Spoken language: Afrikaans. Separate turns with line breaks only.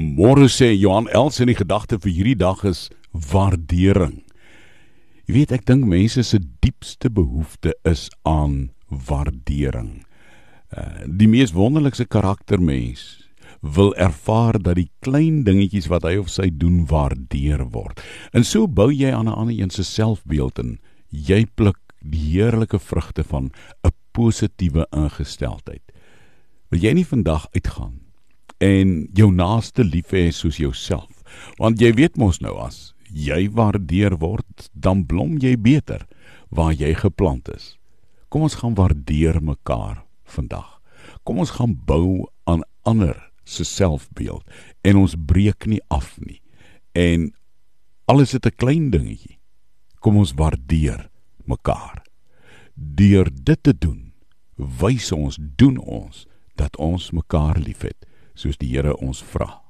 Môre sê Johan Els en die gedagte vir hierdie dag is waardering. Jy weet ek dink mense se diepste behoefte is aan waardering. Uh, die mees wonderlikste karaktermens wil ervaar dat die klein dingetjies wat hy of sy doen waardeer word. En so bou jy aan 'n ander een se selfbeeld en jy pluk die heerlike vrugte van 'n positiewe ingesteldheid. Wil jy nie vandag uitgaan en jou naaste lief hê soos jouself. Want jy weet mos nou as jy waardeer word, dan blom jy beter waar jy geplant is. Kom ons gaan waardeer mekaar vandag. Kom ons gaan bou aan ander se selfbeeld en ons breek nie af nie. En alles is 'n klein dingetjie. Kom ons waardeer mekaar. Deur dit te doen, wys ons doen ons dat ons mekaar liefhet soos die Here ons vra.